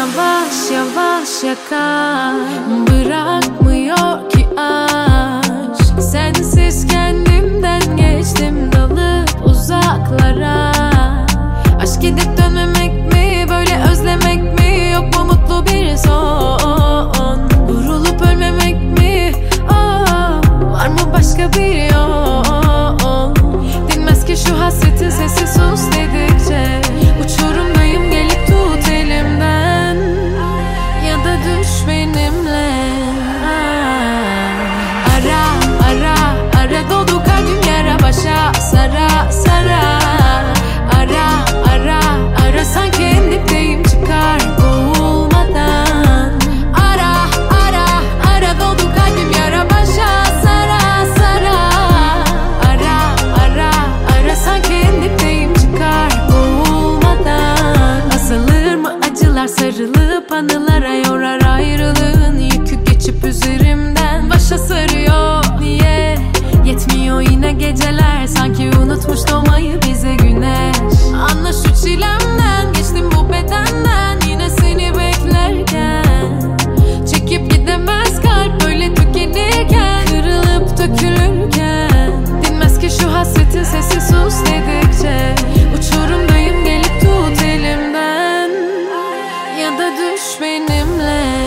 Vaša, vaša, vaša kā. Geçip üzerimden başa sarıyor. Niye? Yetmiyor yine geceler. Sanki unutmuş doğmayı bize güneş. Anla şu çilemden geçtim bu bedenden. Yine seni beklerken. Çekip gidemez kalp böyle tükenirken. Kırılıp dökülürken. Dinmez ki şu hasretin sesi sus dedikçe. Uçurumdayım gelip tut elimden. Ya da düş benimle.